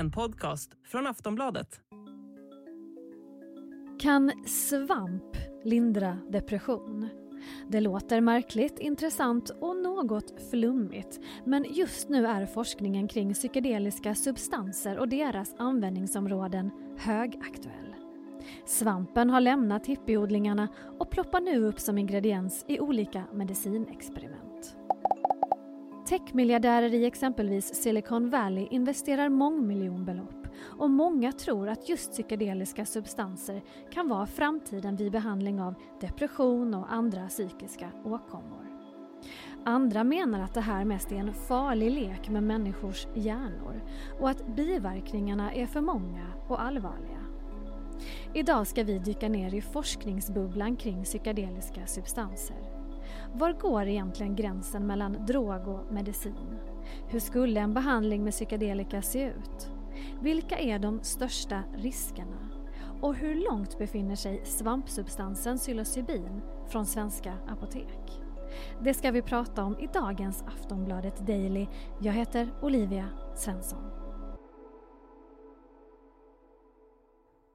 en podcast från Aftonbladet. Kan svamp lindra depression? Det låter märkligt, intressant och något flummigt men just nu är forskningen kring psykedeliska substanser och deras användningsområden högaktuell. Svampen har lämnat hippieodlingarna och ploppar nu upp som ingrediens i olika medicinexperiment. Techmiljardärer i exempelvis Silicon Valley investerar mångmiljonbelopp och många tror att just psykedeliska substanser kan vara framtiden vid behandling av depression och andra psykiska åkommor. Andra menar att det här mest är en farlig lek med människors hjärnor och att biverkningarna är för många och allvarliga. Idag ska vi dyka ner i forskningsbubblan kring psykedeliska substanser. Var går egentligen gränsen mellan drog och medicin? Hur skulle en behandling med psykedelika se ut? Vilka är de största riskerna? Och hur långt befinner sig svampsubstansen psilocybin från svenska apotek? Det ska vi prata om i dagens Aftonbladet Daily. Jag heter Olivia Svensson.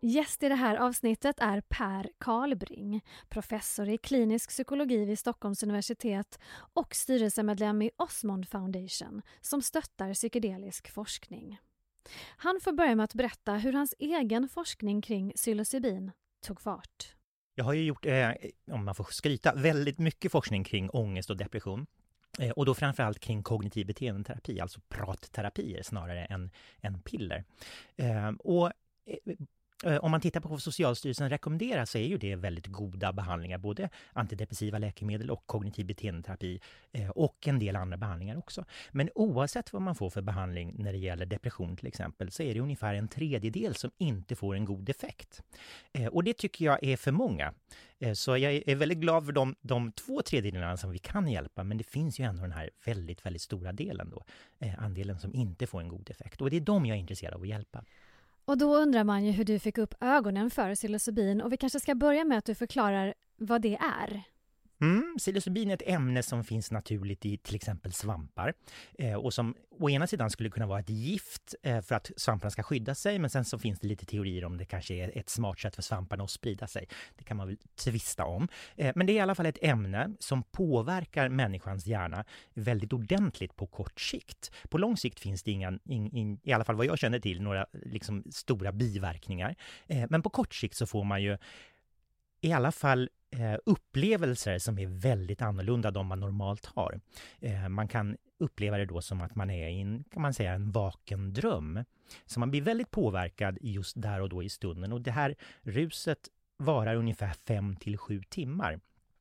Gäst i det här avsnittet är Per Karlbring, professor i klinisk psykologi vid Stockholms universitet och styrelsemedlem i Osmond Foundation som stöttar psykedelisk forskning. Han får börja med att berätta hur hans egen forskning kring psilocybin tog fart. Jag har ju gjort, eh, om man får skryta, väldigt mycket forskning kring ångest och depression. Eh, och då framförallt kring kognitiv beteendeterapi, alltså pratterapier snarare än, än piller. Eh, och eh, Eh, om man tittar på vad Socialstyrelsen rekommenderar så är ju det väldigt goda behandlingar, både antidepressiva läkemedel och kognitiv beteendeterapi eh, och en del andra behandlingar också. Men oavsett vad man får för behandling när det gäller depression till exempel så är det ungefär en tredjedel som inte får en god effekt. Eh, och det tycker jag är för många. Så jag är väldigt glad för de, de två tredjedelarna som vi kan hjälpa, men det finns ju ändå den här väldigt, väldigt stora delen då, andelen som inte får en god effekt. Och det är de jag är intresserad av att hjälpa. Och då undrar man ju hur du fick upp ögonen för psilocybin och vi kanske ska börja med att du förklarar vad det är. Mm, psilocybin är ett ämne som finns naturligt i till exempel svampar eh, och som å ena sidan skulle kunna vara ett gift eh, för att svamparna ska skydda sig men sen så finns det lite teorier om det kanske är ett smart sätt för svamparna att sprida sig. Det kan man väl tvista om. Eh, men det är i alla fall ett ämne som påverkar människans hjärna väldigt ordentligt på kort sikt. På lång sikt finns det inga, in, in, i alla fall vad jag känner till, några liksom, stora biverkningar. Eh, men på kort sikt så får man ju i alla fall eh, upplevelser som är väldigt annorlunda de man normalt har. Eh, man kan uppleva det då som att man är i en, kan man säga, en vaken dröm. Så man blir väldigt påverkad just där och då i stunden och det här ruset varar ungefär 5 till 7 timmar.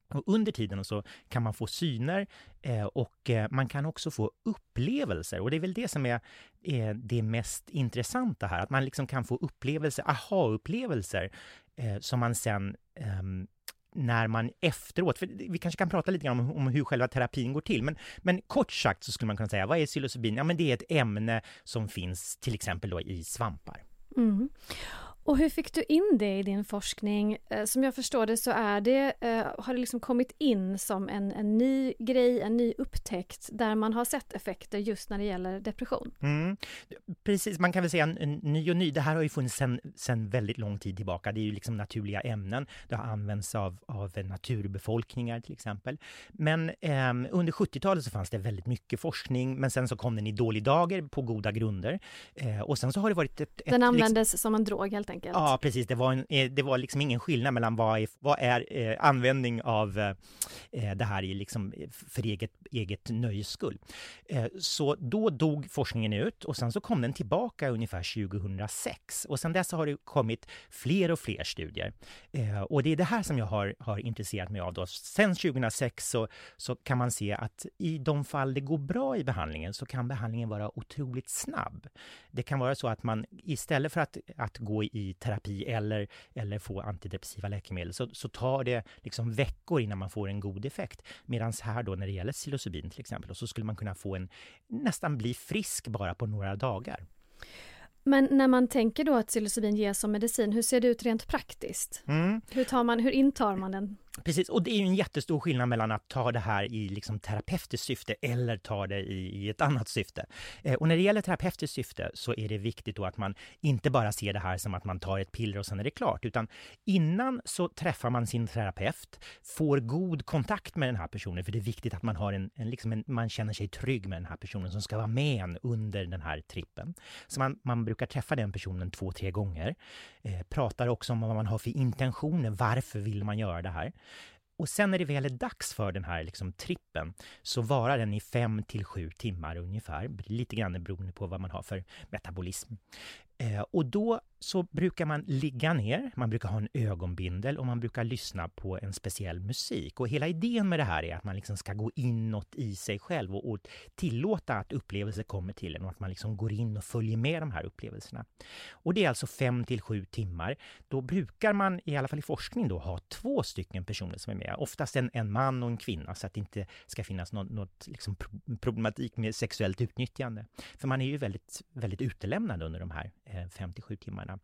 Och under tiden så kan man få syner eh, och eh, man kan också få upplevelser. Och det är väl det som är eh, det mest intressanta här, att man liksom kan få upplevelser, aha-upplevelser, eh, som man sen ehm, när man efteråt, för vi kanske kan prata lite grann om, om, hur själva terapin går till, men, men kort sagt så skulle man kunna säga, vad är psilocybin? Ja, men det är ett ämne som finns till exempel då i svampar. Mm. Och hur fick du in det i din forskning? Eh, som jag förstår det så är det, eh, har det liksom kommit in som en, en ny grej, en ny upptäckt där man har sett effekter just när det gäller depression. Mm. Precis, man kan väl säga en, en, ny och ny. Det här har ju funnits sedan sen väldigt lång tid tillbaka. Det är ju liksom naturliga ämnen. Det har använts av, av naturbefolkningar till exempel. Men eh, under 70-talet så fanns det väldigt mycket forskning, men sen så kom den i dålig dager på goda grunder. Eh, och sen så har det varit ett... ett den användes liksom... som en drog helt enkelt? Enkelt. Ja, precis. Det var, en, eh, det var liksom ingen skillnad mellan vad är, vad är eh, användning av eh, eh det här i liksom eh, för eget, eget nöjes skull. Eh, så då dog forskningen ut och sen så kom den tillbaka ungefär 2006 och sen dess har det kommit fler och fler studier. Eh, och det är det här som jag har, har intresserat mig av då. Sen 2006 så, så kan man se att i de fall det går bra i behandlingen så kan behandlingen vara otroligt snabb. Det kan vara så att man istället för att, att gå i terapi eller, eller få antidepressiva läkemedel så, så tar det liksom veckor innan man får en god effekt. Medan här då när det gäller psilocybin till exempel, så skulle man kunna få en, nästan bli frisk bara på några dagar. Men när man tänker då att psilocybin ges som medicin, hur ser det ut rent praktiskt? Mm. Hur, tar man, hur intar man den? Precis, och det är ju en jättestor skillnad mellan att ta det här i liksom terapeutiskt syfte eller ta det i, i ett annat syfte. Eh, och när det gäller terapeutiskt syfte så är det viktigt då att man inte bara ser det här som att man tar ett piller och sen är det klart, utan innan så träffar man sin terapeut, får god kontakt med den här personen, för det är viktigt att man har en, en, liksom en man känner sig trygg med den här personen som ska vara med en under den här trippen. Så man, man brukar träffa den personen två, tre gånger. Eh, pratar också om vad man har för intentioner, varför vill man göra det här? Och sen när det väl är dags för den här liksom, trippen så varar den i fem till sju timmar ungefär, lite grann beroende på vad man har för metabolism. Eh, och då så brukar man ligga ner, man brukar ha en ögonbindel och man brukar lyssna på en speciell musik. Och hela idén med det här är att man liksom ska gå inåt i sig själv och, och tillåta att upplevelser kommer till en och att man liksom går in och följer med de här upplevelserna. Och det är alltså fem till sju timmar. Då brukar man, i alla fall i forskning, då, ha två stycken personer som är med. Oftast en, en man och en kvinna så att det inte ska finnas något, något liksom problematik med sexuellt utnyttjande. För man är ju väldigt, väldigt utelämnad under de här Eh, 57 timmarna.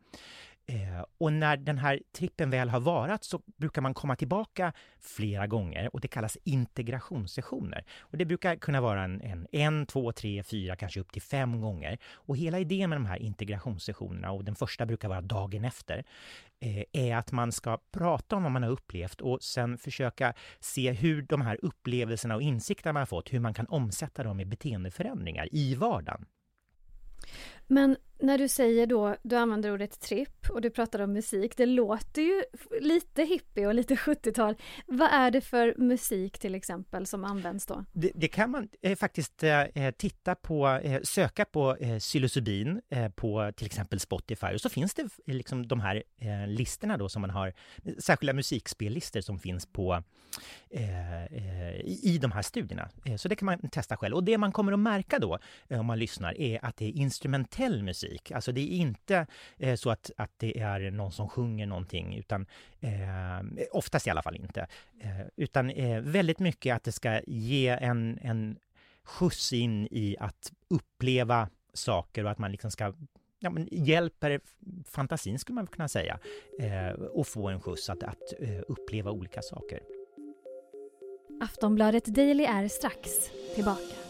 Eh, och när den här trippen väl har varat så brukar man komma tillbaka flera gånger och det kallas integrationssessioner. Och det brukar kunna vara en, en, en, två, tre, fyra, kanske upp till fem gånger. Och hela idén med de här integrationssessionerna, och den första brukar vara dagen efter, eh, är att man ska prata om vad man har upplevt och sen försöka se hur de här upplevelserna och insikterna man har fått, hur man kan omsätta dem i beteendeförändringar i vardagen. Men när du säger då, du använder ordet tripp och du pratar om musik, det låter ju lite hippie och lite 70-tal. Vad är det för musik till exempel som används då? Det, det kan man eh, faktiskt eh, eh titta på, eh, söka på eh, psilocybin eh, på till exempel Spotify och så finns det eh, liksom de här eh, listorna då som man har, särskilda musikspellistor som finns på eh, i, i de här studierna. så det kan man testa själv och det man kommer att märka då om man lyssnar är att det är instrumentell musik musik. Alltså det är inte eh, så att, att det är någon som sjunger någonting, utan eh, oftast i alla fall inte. Eh, utan eh, väldigt mycket att det ska ge en, en skjuts in i att uppleva saker och att man liksom ska ja, men hjälper fantasin, skulle man kunna säga, eh, och få en skjuts att, att eh, uppleva olika saker. Aftonbladet Daily är strax tillbaka.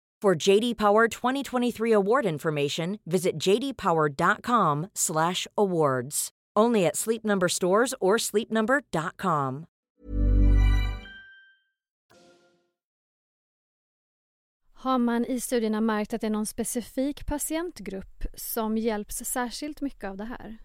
For JD Power 2023 award information, visit jdpower.com/awards. Only at Sleep Number stores or sleepnumber.com. Har man i studierna märkt att det är någon specifik patientgrupp som hjälps särskilt mycket av det här?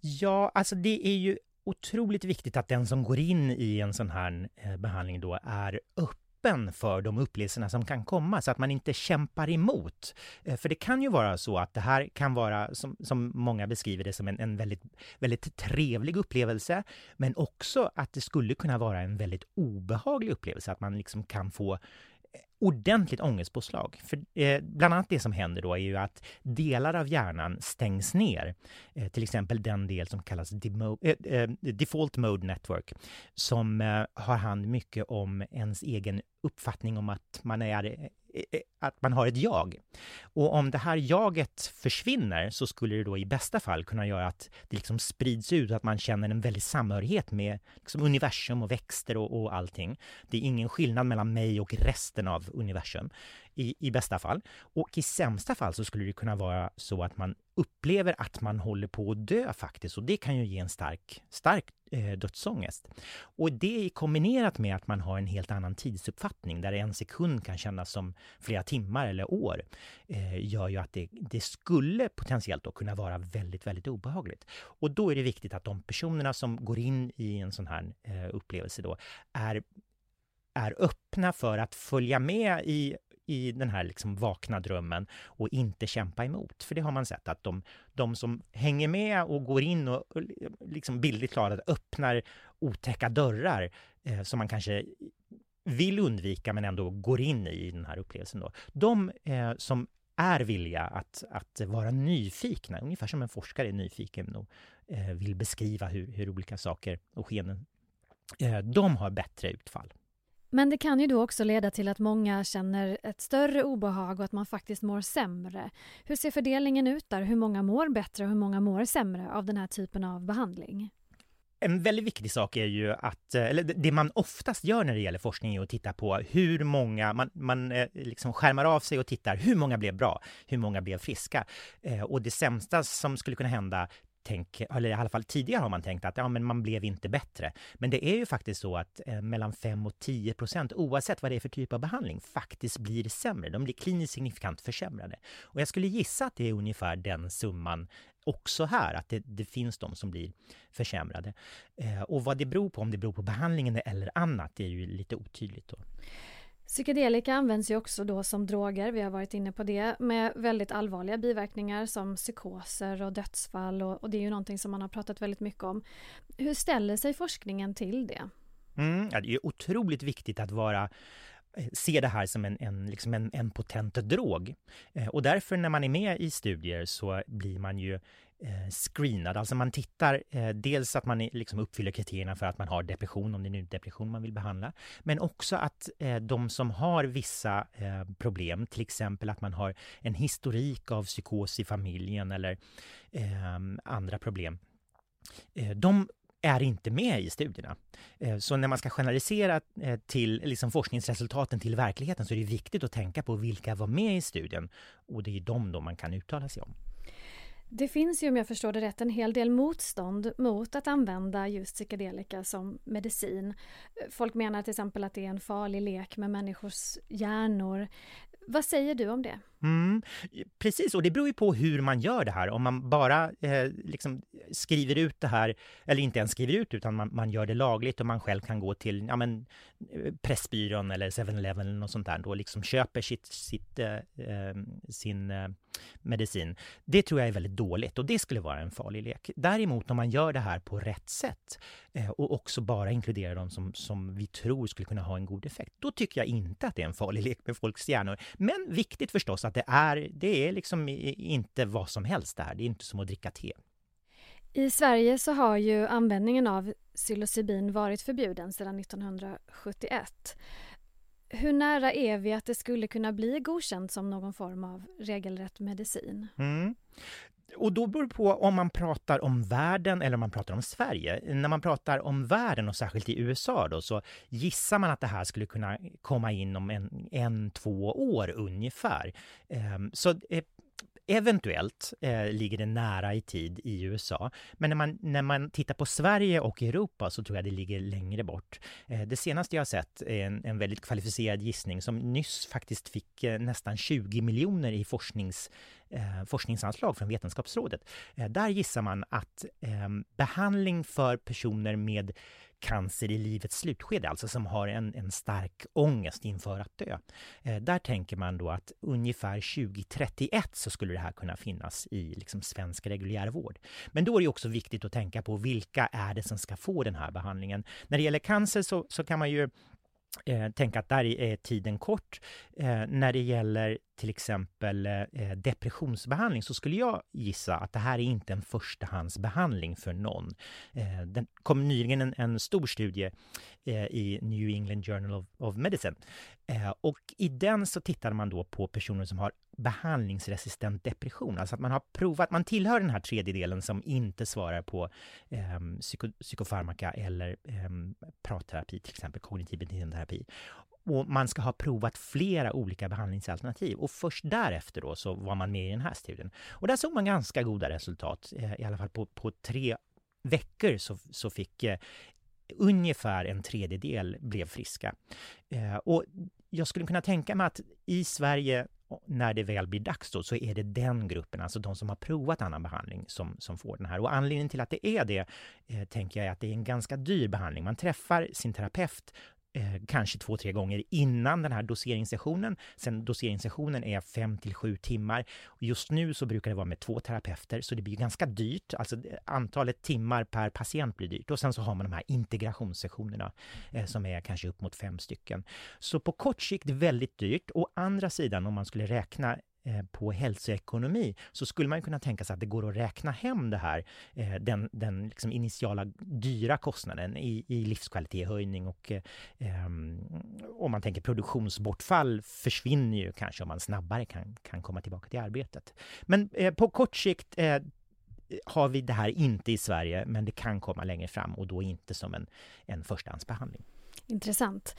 Ja, alltså det är ju otroligt viktigt att den som går in i en sån här eh, behandling då är öppen öppen för de upplevelserna som kan komma så att man inte kämpar emot. Eh, för det kan ju vara så att det här kan vara, som, som många beskriver det, som en, en väldigt, väldigt trevlig upplevelse, men också att det skulle kunna vara en väldigt obehaglig upplevelse, att man liksom kan få ordentligt ångestpåslag. För eh, bland annat det som händer då är ju att delar av hjärnan stängs ner. Eh, till exempel den del som kallas demo, eh, eh default mode network som eh, har hand mycket om ens egen uppfattning om att man är att man har ett jag. Och om det här jaget försvinner så skulle det då i bästa fall kunna göra att det liksom sprids ut, att man känner en väldig samhörighet med liksom universum och växter och, och allting. Det är ingen skillnad mellan mig och resten av universum i, i bästa fall. Och i sämsta fall så skulle det kunna vara så att man upplever att man håller på att dö faktiskt och det kan ju ge en stark, stark eh, dödsångest. Och det kombinerat med att man har en helt annan tidsuppfattning där en sekund kan kännas som flera timmar eller år eh, gör ju att det, det skulle potentiellt då kunna vara väldigt, väldigt obehagligt. Och då är det viktigt att de personerna som går in i en sån här eh, upplevelse då är är öppna för att följa med i i den här liksom vakna drömmen och inte kämpa emot. För det har man sett att de, de som hänger med och går in och, och liksom bildligt talat öppnar otäcka dörrar eh, som man kanske vill undvika men ändå går in i den här upplevelsen. Då. De eh, som är villiga att, att vara nyfikna, ungefär som en forskare är nyfiken och eh, vill beskriva hur, hur olika saker och skenen, eh, de har bättre utfall. Men det kan ju då också leda till att många känner ett större obehag och att man faktiskt mår sämre. Hur ser fördelningen ut där? Hur många mår bättre och hur många mår sämre av den här typen av behandling? En väldigt viktig sak är ju att, eh, eller det man oftast gör när det gäller forskning är att titta på hur många, man, man eh, liksom skärmar av sig och tittar hur många blev bra, hur många blev friska. Eh, och det sämsta som skulle kunna hända tänk, eller i alla fall tidigare har man tänkt att ja, men man blev inte bättre. Men det är ju faktiskt så att eh, mellan 5 och 10 procent, oavsett vad det är för typ av behandling, faktiskt blir sämre. De blir kliniskt signifikant försämrade. Och jag skulle gissa att det är ungefär den summan också här, att det, det finns de som blir försämrade. Eh, och vad det beror på, om det beror på behandlingen eller annat, det är ju lite otydligt. Då. Psykedelika används ju också då som droger, vi har varit inne på det, med väldigt allvarliga biverkningar som psykoser och dödsfall och, och det är ju någonting som man har pratat väldigt mycket om. Hur ställer sig forskningen till det? Mm, ja, det är otroligt viktigt att vara eh, se det här som en, en, liksom en, en potent drog. Eh, och därför när man är med i studier så blir man ju Eh, screenad. Alltså man tittar eh, dels att man liksom uppfyller kriterierna för att man har depression, om det är nu depression man vill behandla, men också att eh, de som har vissa eh, problem, till exempel att man har en historik av psykos i familjen eller eh, andra problem, eh, de är inte med i studierna. Eh, så när man ska generalisera eh, till liksom forskningsresultaten till verkligheten så är det viktigt att tänka på vilka var med i studien och det är de då man kan uttala sig om. Det finns ju om jag förstår det rätt en hel del motstånd mot att använda just psykedelika som medicin. Folk menar till exempel att det är en farlig lek med människors hjärnor. Vad säger du om det? Mm, precis, och det beror ju på hur man gör det här. Om man bara eh, liksom skriver ut det här, eller inte ens skriver ut utan man, man gör det lagligt och man själv kan gå till ja, men, eh, Pressbyrån eller 7-Eleven eller något sånt där och liksom köper sitt, sitt, eh, eh, sin eh, medicin. Det tror jag är väldigt dåligt och det skulle vara en farlig lek. Däremot om man gör det här på rätt sätt eh, och också bara inkluderar de som, som vi tror skulle kunna ha en god effekt, då tycker jag inte att det är en farlig lek med folks hjärnor. Men viktigt förstås att det är, det är liksom inte vad som helst det här. Det är inte som att dricka te. I Sverige så har ju användningen av psilocybin varit förbjuden sedan 1971. Hur nära är vi att det skulle kunna bli godkänt som någon form av regelrätt medicin? Mm. Och då beror det på om man pratar om världen eller om man pratar om Sverige. När man pratar om världen och särskilt i USA då så gissar man att det här skulle kunna komma in om en, en två år ungefär. Ehm, så eh, Eventuellt eh, ligger det nära i tid i USA, men när man, när man tittar på Sverige och Europa så tror jag det ligger längre bort. Eh, det senaste jag har sett är en, en väldigt kvalificerad gissning som nyss faktiskt fick eh, nästan 20 miljoner i forsknings, eh, forskningsanslag från Vetenskapsrådet. Eh, där gissar man att eh, behandling för personer med cancer i livets slutskede, alltså som har en, en stark ångest inför att dö. Eh, där tänker man då att ungefär 2031 så skulle det här kunna finnas i liksom svensk reguljär vård. Men då är det också viktigt att tänka på vilka är det som ska få den här behandlingen. När det gäller cancer så, så kan man ju eh, tänka att där är tiden kort. Eh, när det gäller till exempel eh, eh, depressionsbehandling så skulle jag gissa att det här är inte en förstahandsbehandling för någon. Eh, det kom nyligen en, en stor studie eh, i New England Journal of, of Medicine eh, och i den så tittade man då på personer som har behandlingsresistent depression, alltså att man har provat, man tillhör den här tredjedelen som inte svarar på eh, psyko, psykofarmaka eller eh, pratterapi, till exempel kognitiv beteendeterapi och man ska ha provat flera olika behandlingsalternativ och först därefter då så var man med i den här studien. Och där såg man ganska goda resultat, eh, i alla fall på, på tre veckor så, så fick eh, ungefär en tredjedel blev friska. Eh, och jag skulle kunna tänka mig att i Sverige när det väl blir dags då, så är det den gruppen, alltså de som har provat annan behandling, som, som får den här. Och anledningen till att det är det, eh, tänker jag, är att det är en ganska dyr behandling. Man träffar sin terapeut eh, kanske två, tre gånger innan den här doseringssessionen. Sen doseringssessionen är fem till sju timmar. Just nu så brukar det vara med två terapeuter, så det blir ganska dyrt. Alltså antalet timmar per patient blir dyrt. Och sen så har man de här integrationssessionerna eh, som är kanske upp mot fem stycken. Så på kort sikt väldigt dyrt. Å andra sidan, om man skulle räkna Eh, på hälsoekonomi så skulle man kunna tänka sig att det går att räkna hem det här, eh, den, den liksom initiala dyra kostnaden i, i livskvalitetshöjning och eh, ehm, om man tänker produktionsbortfall försvinner ju kanske om man snabbare kan, kan komma tillbaka till arbetet. Men eh, på kort sikt eh, har vi det här inte i Sverige, men det kan komma längre fram och då inte som en, en förstahandsbehandling. Intressant.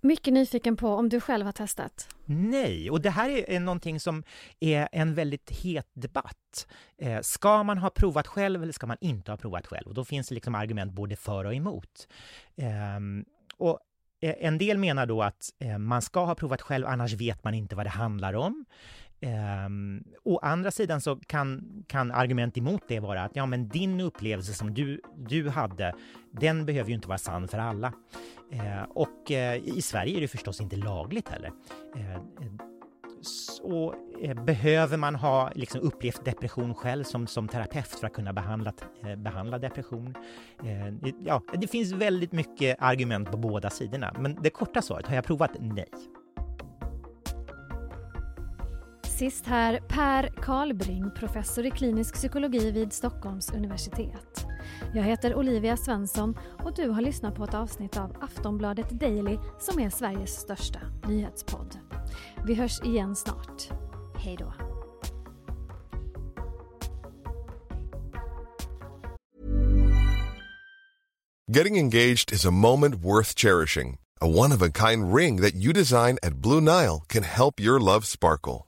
Mycket nyfiken på om du själv har testat? Nej, och det här är någonting som är en väldigt het debatt. Eh, ska man ha provat själv eller ska man inte ha provat själv? Och då finns det liksom argument både för och emot. Ehm, eh, och en del menar då att eh, man ska ha provat själv, annars vet man inte vad det handlar om. Um, å andra sidan så kan, kan argument emot det vara att ja, men din upplevelse som du, du hade, den behöver ju inte vara sann för alla. Uh, och uh, i Sverige är det förstås inte lagligt heller. Uh, så eh, behöver man ha liksom, upplevt depression själv som, som terapeut för att kunna behandla, eh, behandla depression? ja, det finns väldigt mycket argument på båda sidorna, men det korta svaret, har jag provat? Nej. Sist här Per Karlbring, professor i klinisk psykologi vid Stockholms universitet. Jag heter Olivia Svensson och du har lyssnat på ett avsnitt av Aftonbladet Daily som är Sveriges största nyhetspodd. Vi hörs igen snart. Hej då! Getting engaged is a moment worth cherishing. A one-of-a-kind ring that you design at Blue Nile can help your love sparkle.